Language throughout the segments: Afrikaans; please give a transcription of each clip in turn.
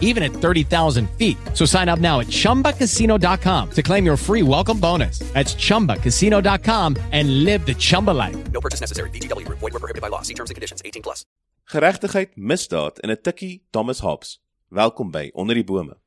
even at 30,000 feet. So sign up now at chumbacasino.com to claim your free welcome bonus. That's chumbacasino.com and live the Chumba life. No purchase necessary. VGW Group. Void were prohibited by law. See terms and conditions. 18 plus. Geregtigheid, misdaad en 'n tikkie Thomas Hobbes. Welkom by Onder die bome.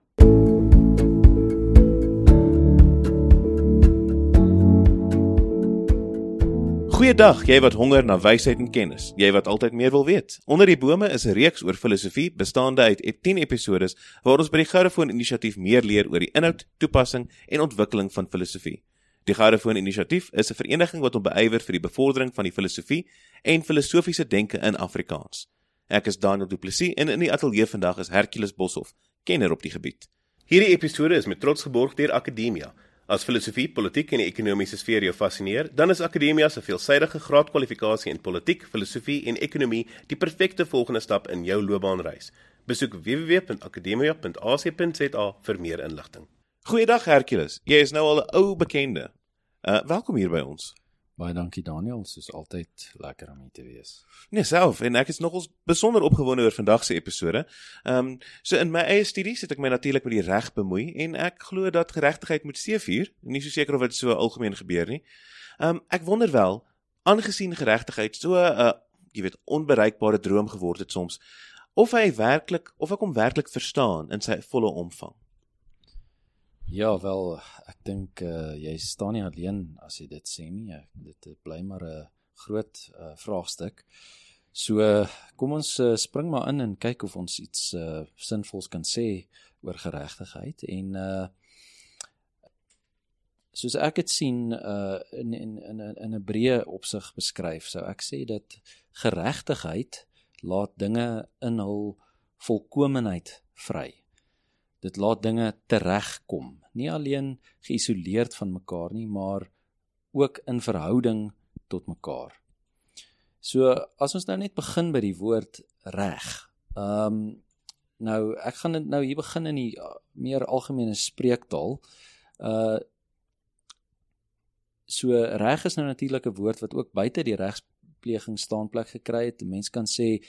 Goeiedag, jy wat honger na wysheid en kennis. Jy wat altyd meer wil weet. Onder die bome is 'n reeks oor filosofie bestaande uit 10 episodes waar ons by die Goudefoon Inisiatief meer leer oor die inhoud, toepassing en ontwikkeling van filosofie. Die Goudefoon Inisiatief is 'n vereniging wat hom beywer vir die bevordering van die filosofie en filosofiese denke in Afrikaans. Ek is Daniel Du Plessis en in die ateljee vandag is Hercules Boshoff, kenner op die gebied. Hierdie episode is met trots geborg deur Akademia. As filosofie, politiek en die ekonomiese sfeer jou fascineer, dan is Akademia se veelsidige graadkwalifikasie in politiek, filosofie en ekonomie die perfekte volgende stap in jou loopbaanreis. Besoek www.akademia.ac.za vir meer inligting. Goeiedag Hercules. Jy is nou al 'n ou bekende. Uh welkom hier by ons. Baie dankie Daniel, soos altyd lekker om hier te wees. Nee, self en ek is nogals besonder opgewonde oor vandag se episode. Ehm um, so in my eie studies het ek my natuurlik met die reg bemoei en ek glo dat geregtigheid moet seëvier. Nie so seker of dit so algemeen gebeur nie. Ehm um, ek wonder wel, aangesien geregtigheid so 'n uh, jy weet onbereikbare droom geword het soms, of hy werklik of ek hom werklik verstaan in sy volle omvang. Ja, wel, ek dink uh, jy staan nie alleen as jy dit sê nie. Dit bly maar 'n groot uh, vraagstuk. So kom ons uh, spring maar in en kyk of ons iets uh, sinvols kan sê oor geregtigheid en uh soos ek dit sien uh in in in in 'n breë opsig beskryf, sou ek sê dat geregtigheid laat dinge in hul volkomenheid vry dit laat dinge teregkom. Nie alleen geïsoleerd van mekaar nie maar ook in verhouding tot mekaar. So as ons nou net begin by die woord reg ehm um, nou ek gaan nou hier begin in die uh, meer algemene spreektaal. Uh so reg is nou natuurlik 'n woord wat ook buite die regspleging staanplek gekry het. Mense kan sê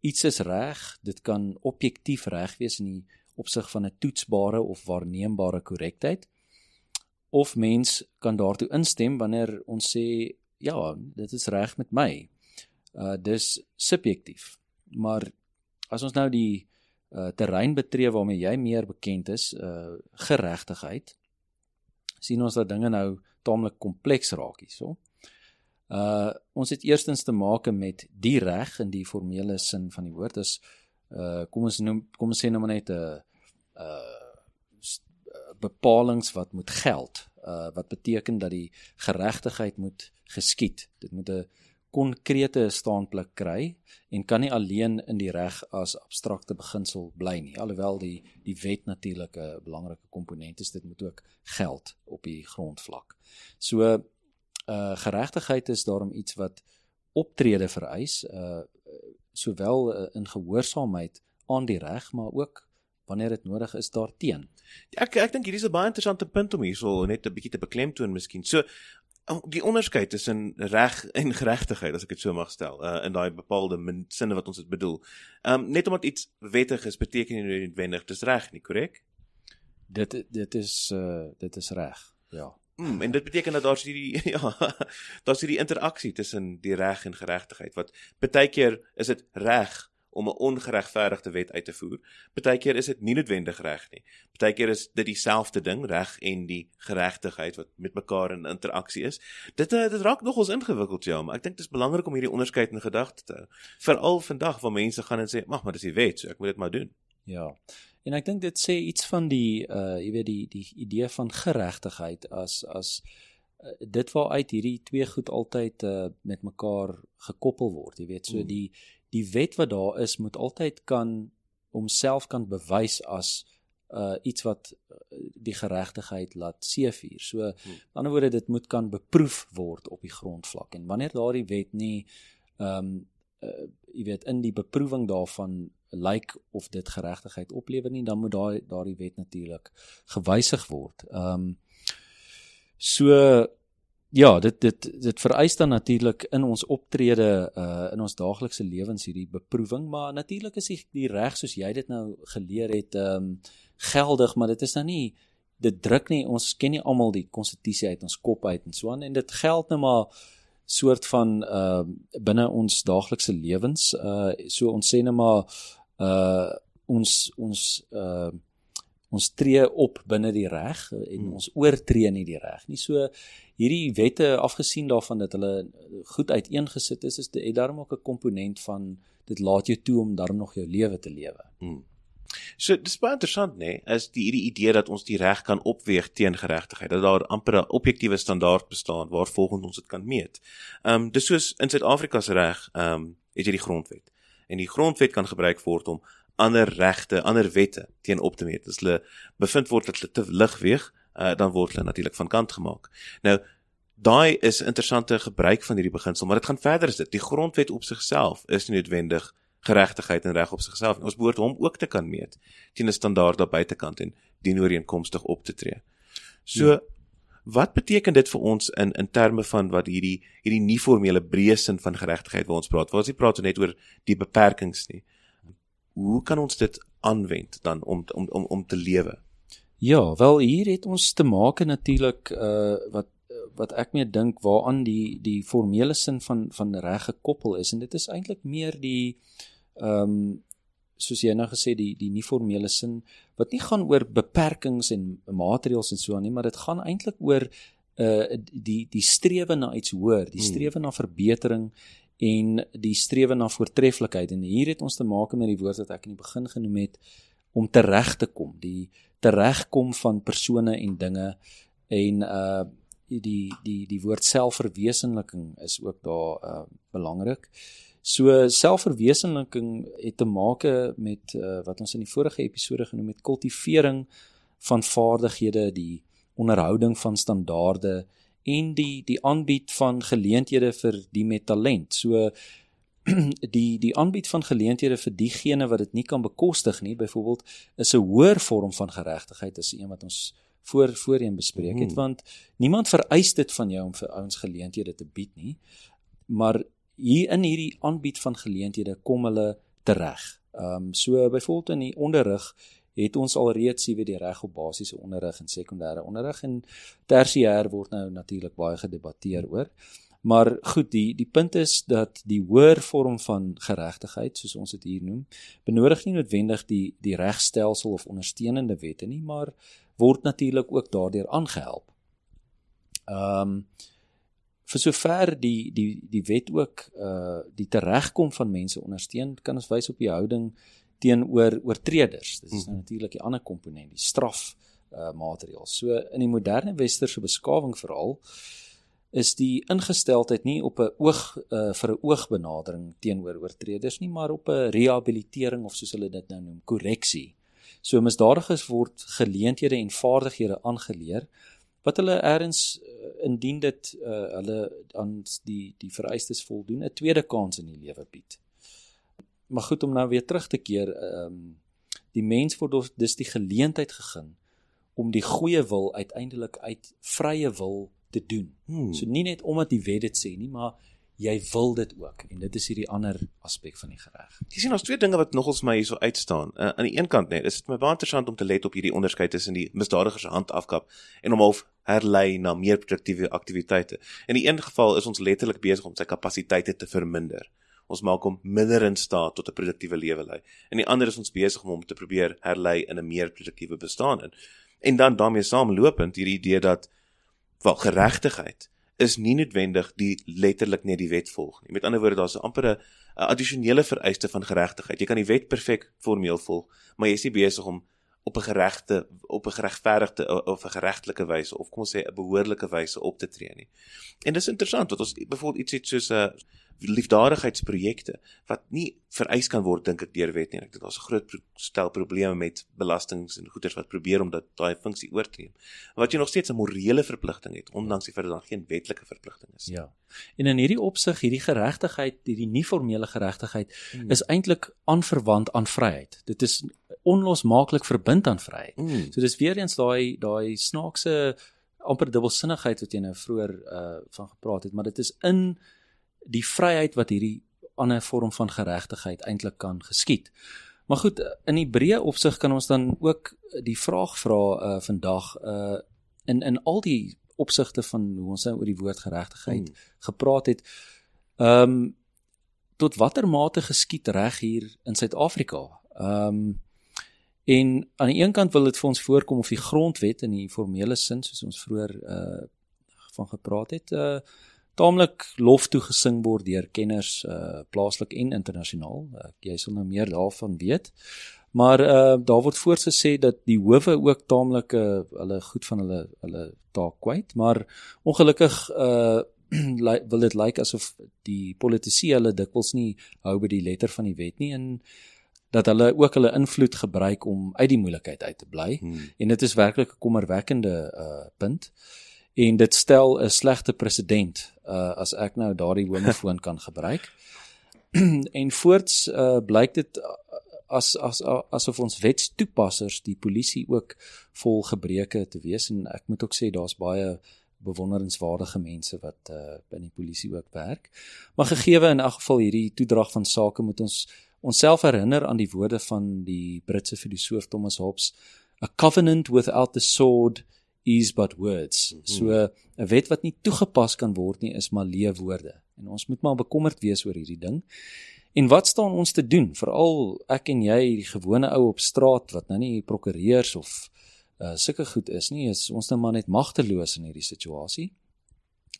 iets is reg dit kan objektief reg wees in die opsig van 'n toetsbare of waarneembare korrektheid of mens kan daartoe instem wanneer ons sê ja, dit is reg met my. Uh dis subjektief. Maar as ons nou die uh terrein betree waarmee jy meer bekend is, uh geregtigheid, sien ons dat dinge nou taamlik kompleks raak hierso. Uh ons het eerstens te maak met die reg in die formele sin van die woord is uh kom ons noem kom ons sê nou maar net 'n uh bepalinge wat moet geld uh wat beteken dat die geregtigheid moet geskied. Dit moet 'n konkrete staanplek kry en kan nie alleen in die reg as abstrakte beginsel bly nie. Alhoewel die die wet natuurlik 'n belangrike komponent is dit moet ook geld op die grondvlak. So uh geregtigheid is daarom iets wat optrede vereis uh sowel uh, in gehoorsaamheid aan die reg maar ook wanneer dit nodig is daarteen. Ek ek dink hierdie is 'n baie interessante punt om hierso net 'n bietjie te beklemtoon miskien. So die onderskeid tussen reg en geregtigheid as ek dit so mag stel uh, in daai bepaalde sinne wat ons dit bedoel. Ehm um, net omdat iets wettig is beteken nie noodwendig dis reg nie, korrek? Dit dit is uh dit is reg. Ja. Mm, en dit beteken dat daar's hierdie ja, daar's hierdie interaksie tussen die reg en geregtigheid wat baie keer is dit reg om 'n ongeregverdigde wet uit te voer. Partykeer is dit nie noodwendig reg nie. Partykeer is dit dieselfde ding, reg en die geregtigheid wat met mekaar in interaksie is. Dit eh, dit raak nogals ingewikkeld, ja, maar ek dink dit is belangrik om hierdie onderskeid in gedagte te hou. Veral vandag waar mense gaan en sê, "Mag, maar dis die wet, so ek moet dit maar doen." Ja. En ek dink dit sê iets van die uh jy weet die die idee van geregtigheid as as uh, dit waaruit hierdie twee goed altyd uh met mekaar gekoppel word, jy weet, so mm. die die wet wat daar is moet altyd kan homself kan bewys as uh iets wat uh, die geregtigheid laat seefuur. So aan hmm. die ander woorde dit moet kan beproef word op die grondvlak en wanneer daardie wet nie ehm um, uh jy weet in die beproewing daarvan lyk of dit geregtigheid oplewer nie, dan moet daai daardie wet natuurlik gewysig word. Ehm um, so ja, dit dit dit vereis dan natuurlik in ons optrede uh in ons daaglikse lewens hierdie beproewing, maar natuurlik is die, die reg soos jy dit nou geleer het ehm um, geldig, maar dit is nou nie dit druk nie ons ken nie almal die konstitusie uit ons kop uit en so aan en dit geld nou maar soort van uh binne ons daaglikse lewens uh so ons sê net maar uh ons ons uh ons tree op binne die reg en hmm. ons oortree nie die reg nie. So hierdie wette afgesien daarvan dat hulle goed uiteengesit is, is dit daarom ook 'n komponent van dit laat jou toe om daarom nog jou lewe te lewe. Hmm. So dis baie interessant nê, nee, is die hierdie idee dat ons die reg kan opweeg teen geregtigheid, dat daar amper 'n objektiewe standaard bestaan waar volgens ons dit kan meet. Ehm um, dis soos in Suid-Afrika se reg, ehm um, het jy die grondwet. En die grondwet kan gebruik word om ander regte, ander wette teen op te meet. As hulle bevind word dat hulle te lig weeg, uh, dan word hulle natuurlik van kant gemaak. Nou daai is 'n interessante gebruik van hierdie beginsel, maar dit gaan verder as dit. Die grondwet op sigself is nie noodwendig geregtigheid en reg op sigself nie. Ons behoort hom ook te kan meet teen 'n standaard daar buitekant en dien ooreenkomstig op te tree. So ja. Wat beteken dit vir ons in in terme van wat hierdie hierdie nie formele breë sin van geregtigheid waar ons praat? Waar ons nie praat net oor die beperkings nie. Hoe kan ons dit aanwend dan om om om om te lewe? Ja, wel hier het ons te maak natuurlik uh wat wat ek meer dink waaraan die die formele sin van van reg gekoppel is en dit is eintlik meer die ehm um, soos jy nou gesê die die nie formele sin wat nie gaan oor beperkings en maatreëls en so aan nie, maar dit gaan eintlik oor uh die die strewe na iets hoër, die hmm. strewe na verbetering en die strewe na voortreffelikheid en hier het ons te maak met die woord wat ek in die begin genoem het om tereg te kom, die teregkom van persone en dinge en uh die die die woord selfverwesenliking is ook daar uh belangrik. Uh So selfverwesenliking het te maak met uh, wat ons in die vorige episode genoem het kultivering van vaardighede, die onderhouding van standaarde en die die aanbied van geleenthede vir die met talent. So die die aanbied van geleenthede vir diegene wat dit nie kan bekostig nie, byvoorbeeld is 'n hoër vorm van geregtigheid as een wat ons voor voorheen bespreek het, hmm. want niemand vereis dit van jou om vir ouens geleenthede te bied nie. Maar hier in hierdie aanbied van geleenthede kom hulle tereg. Ehm um, so byvoorbeeld in die onderrig het ons alreeds sien wie die reg op basiese onderrig en sekondêre onderrig en tersiêr word nou natuurlik baie gedebatteer oor. Maar goed, die die punt is dat die hoër vorm van geregtigheid, soos ons dit hier noem, benodig nie noodwendig die die regstelsel of ondersteunende wette nie, maar word natuurlik ook daardeur aangehelp. Ehm um, vir sover die die die wet ook uh die teregkom van mense ondersteun kan ons wys op die houding teenoor oortreders. Dit is mm -hmm. natuurlik die ander komponent die straf uh maatreëls so in die moderne westerse beskawing veral is die ingesteldheid nie op 'n oog uh vir 'n oogbenadering teenoor oortreders nie maar op 'n rehabilitering of soos hulle dit nou noem korreksie. So misdadigers word geleenthede en vaardighede aangeleer wat hulle eers uh, indien dit uh, hulle aan die die vereistes voldoen 'n tweede kans in die lewe bied. Maar goed om nou weer terug te keer, ehm um, die mens word dus die geleentheid gegee om die goeie wil uiteindelik uit vrye wil te doen. Hmm. So nie net omdat die wet dit sê nie, maar jy wil dit ook en dit is hierdie ander aspek van die reg. Jy sien ons twee dinge wat nogals my hierso uitstaan. Uh, aan die een kant net, is dit my baie interessant om te let op hierdie onderskeid tussen die misdadiger se hand afkap en om half herlei na meer produktiewe aktiwiteite. In die een geval is ons letterlik besig om sy kapasiteite te verminder. Ons maak hom minder in staat tot 'n produktiewe lewe lei. In die ander is ons besig om hom te probeer herlei in 'n meer produktiewe bestaan in. En dan daarmee saamlopend hierdie idee dat wel geregtigheid is nie noodwendig die letterlik net die wet volg nie. Met ander woorde, daar's amper 'n addisionele vereiste van geregtigheid. Jy kan die wet perfek formeel volg, maar jy is nie besig om op 'n geregte op 'n geregverdigde of 'n geregtelike wyse of kom ons sê 'n behoorlike wyse op te tree nie. En dis interessant want ons byvoorbeeld iets het soos 'n liefdadigheidsprojekte wat nie vereis kan word dink ek deur wet nie. Ek dink daar's 'n groot stel probleme met belastings en goederes wat probeer om dat daai funksie oor te neem. Wat jy nog steeds 'n morele verpligting het ondanks die feit dat daar geen wetlike verpligting is. Ja. En in hierdie opsig, hierdie geregtigheid, hierdie nie formele geregtigheid hmm. is eintlik aanverwant aan vryheid. Dit is onlosmaaklik verbind aan vryheid. Hmm. So dis weer eens daai daai snaakse amper dubbelsinnigheid wat jy nou vroeër uh van gepraat het, maar dit is in die vryheid wat hierdie ander vorm van geregtigheid eintlik kan geskied. Maar goed, in die breë opsig kan ons dan ook die vraag vra uh vandag uh in in al die opsigte van hoe ons nou oor die woord geregtigheid hmm. gepraat het. Ehm um, tot watter mate geskied reg hier in Suid-Afrika? Ehm um, en aan die een kant wil dit vir ons voorkom of die grondwet in die formele sin soos ons vroeër uh van gepraat het uh taamlik lof toe gesing word deur kenners uh plaaslik en internasionaal. Uh, jy sal nou meer daarvan weet. Maar uh daar word voorgesê dat die howe ook taamlik uh, hulle goed van hulle hulle taak kwyt, maar ongelukkig uh wil dit lyk like asof die politici hulle dikwels nie hou by die letter van die wet nie en dat hulle ook hulle invloed gebruik om uit die moeilikheid uit te bly hmm. en dit is werklik 'n kommerwekkende uh punt en dit stel 'n slegte presedent uh as ek nou daardie homofoon kan gebruik. en voorts uh blyk dit uh, as as asof ons wetstoepassers die polisie ook vol gebreke te wees en ek moet ook sê daar's baie bewonderenswaardige mense wat uh in die polisie ook werk. Maar gegeewe in elk geval hierdie toedrag van sake moet ons onsself herinner aan die woorde van die Britse filosoof Thomas Hobbes, a covenant without the sword is but words. Mm -hmm. So 'n wet wat nie toegepas kan word nie is maar leewoorde. En ons moet maar bekommerd wees oor hierdie ding. En wat staan ons te doen? Veral ek en jy, die gewone ou op straat wat nou nie prokureurs of uh sulke goed is nie, is ons nou maar net magteloos in hierdie situasie.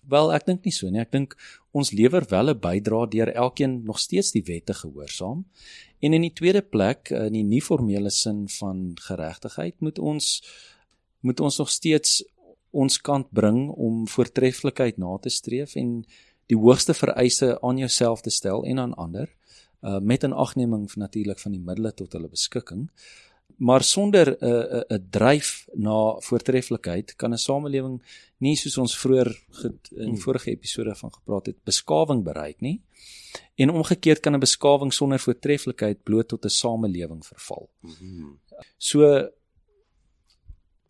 Wel, ek dink nie so nie. Ek dink ons lewer wel 'n bydrae deur elkeen nog steeds die wette gehoorsaam. En in die tweede plek, in die nie formele sin van geregtigheid, moet ons moet ons nog steeds ons kant bring om voortreffelikheid na te streef en die hoogste vereise aan jouself te stel en aan ander uh, met 'n agneming natuurlik van die middele tot hulle beskikking maar sonder 'n uh, 'n uh, dryf na voortreffelikheid kan 'n samelewing nie soos ons vroeër in hmm. vorige episode van gepraat het beskawing bereik nie en omgekeerd kan 'n beskawing sonder voortreffelikheid bloot tot 'n samelewing verval. Hmm. So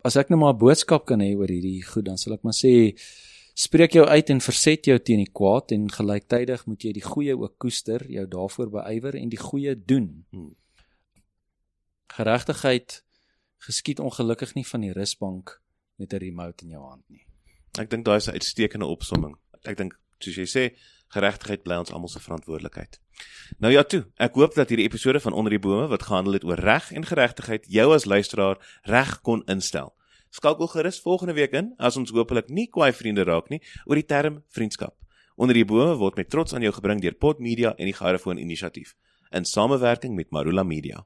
as ek nou maar 'n boodskap kan hê oor hierdie goed, dan sal ek maar sê spreek jou uit en verset jou teen die kwaad en gelyktydig moet jy die goeie ook koester, jou daarvoor beywer en die goeie doen. Hmm. Geregtigheid geskied ongelukkig nie van die rusbank met 'n remote in jou hand nie. Ek dink daai is 'n uitstekende opsomming. Ek dink soos jy sê, geregtigheid bly ons almal se verantwoordelikheid. Nou ja toe, ek hoop dat hierdie episode van onder die bome wat gehandel het oor reg en geregtigheid jou as luisteraar reg kon instel. Skakel gerus volgende week in as ons hopelik nie kwaai vriende raak nie oor die term vriendskap. Onder die bome word met trots aan jou gebring deur Pot Media en die Garafoon Inisiatief in samewerking met Marula Media.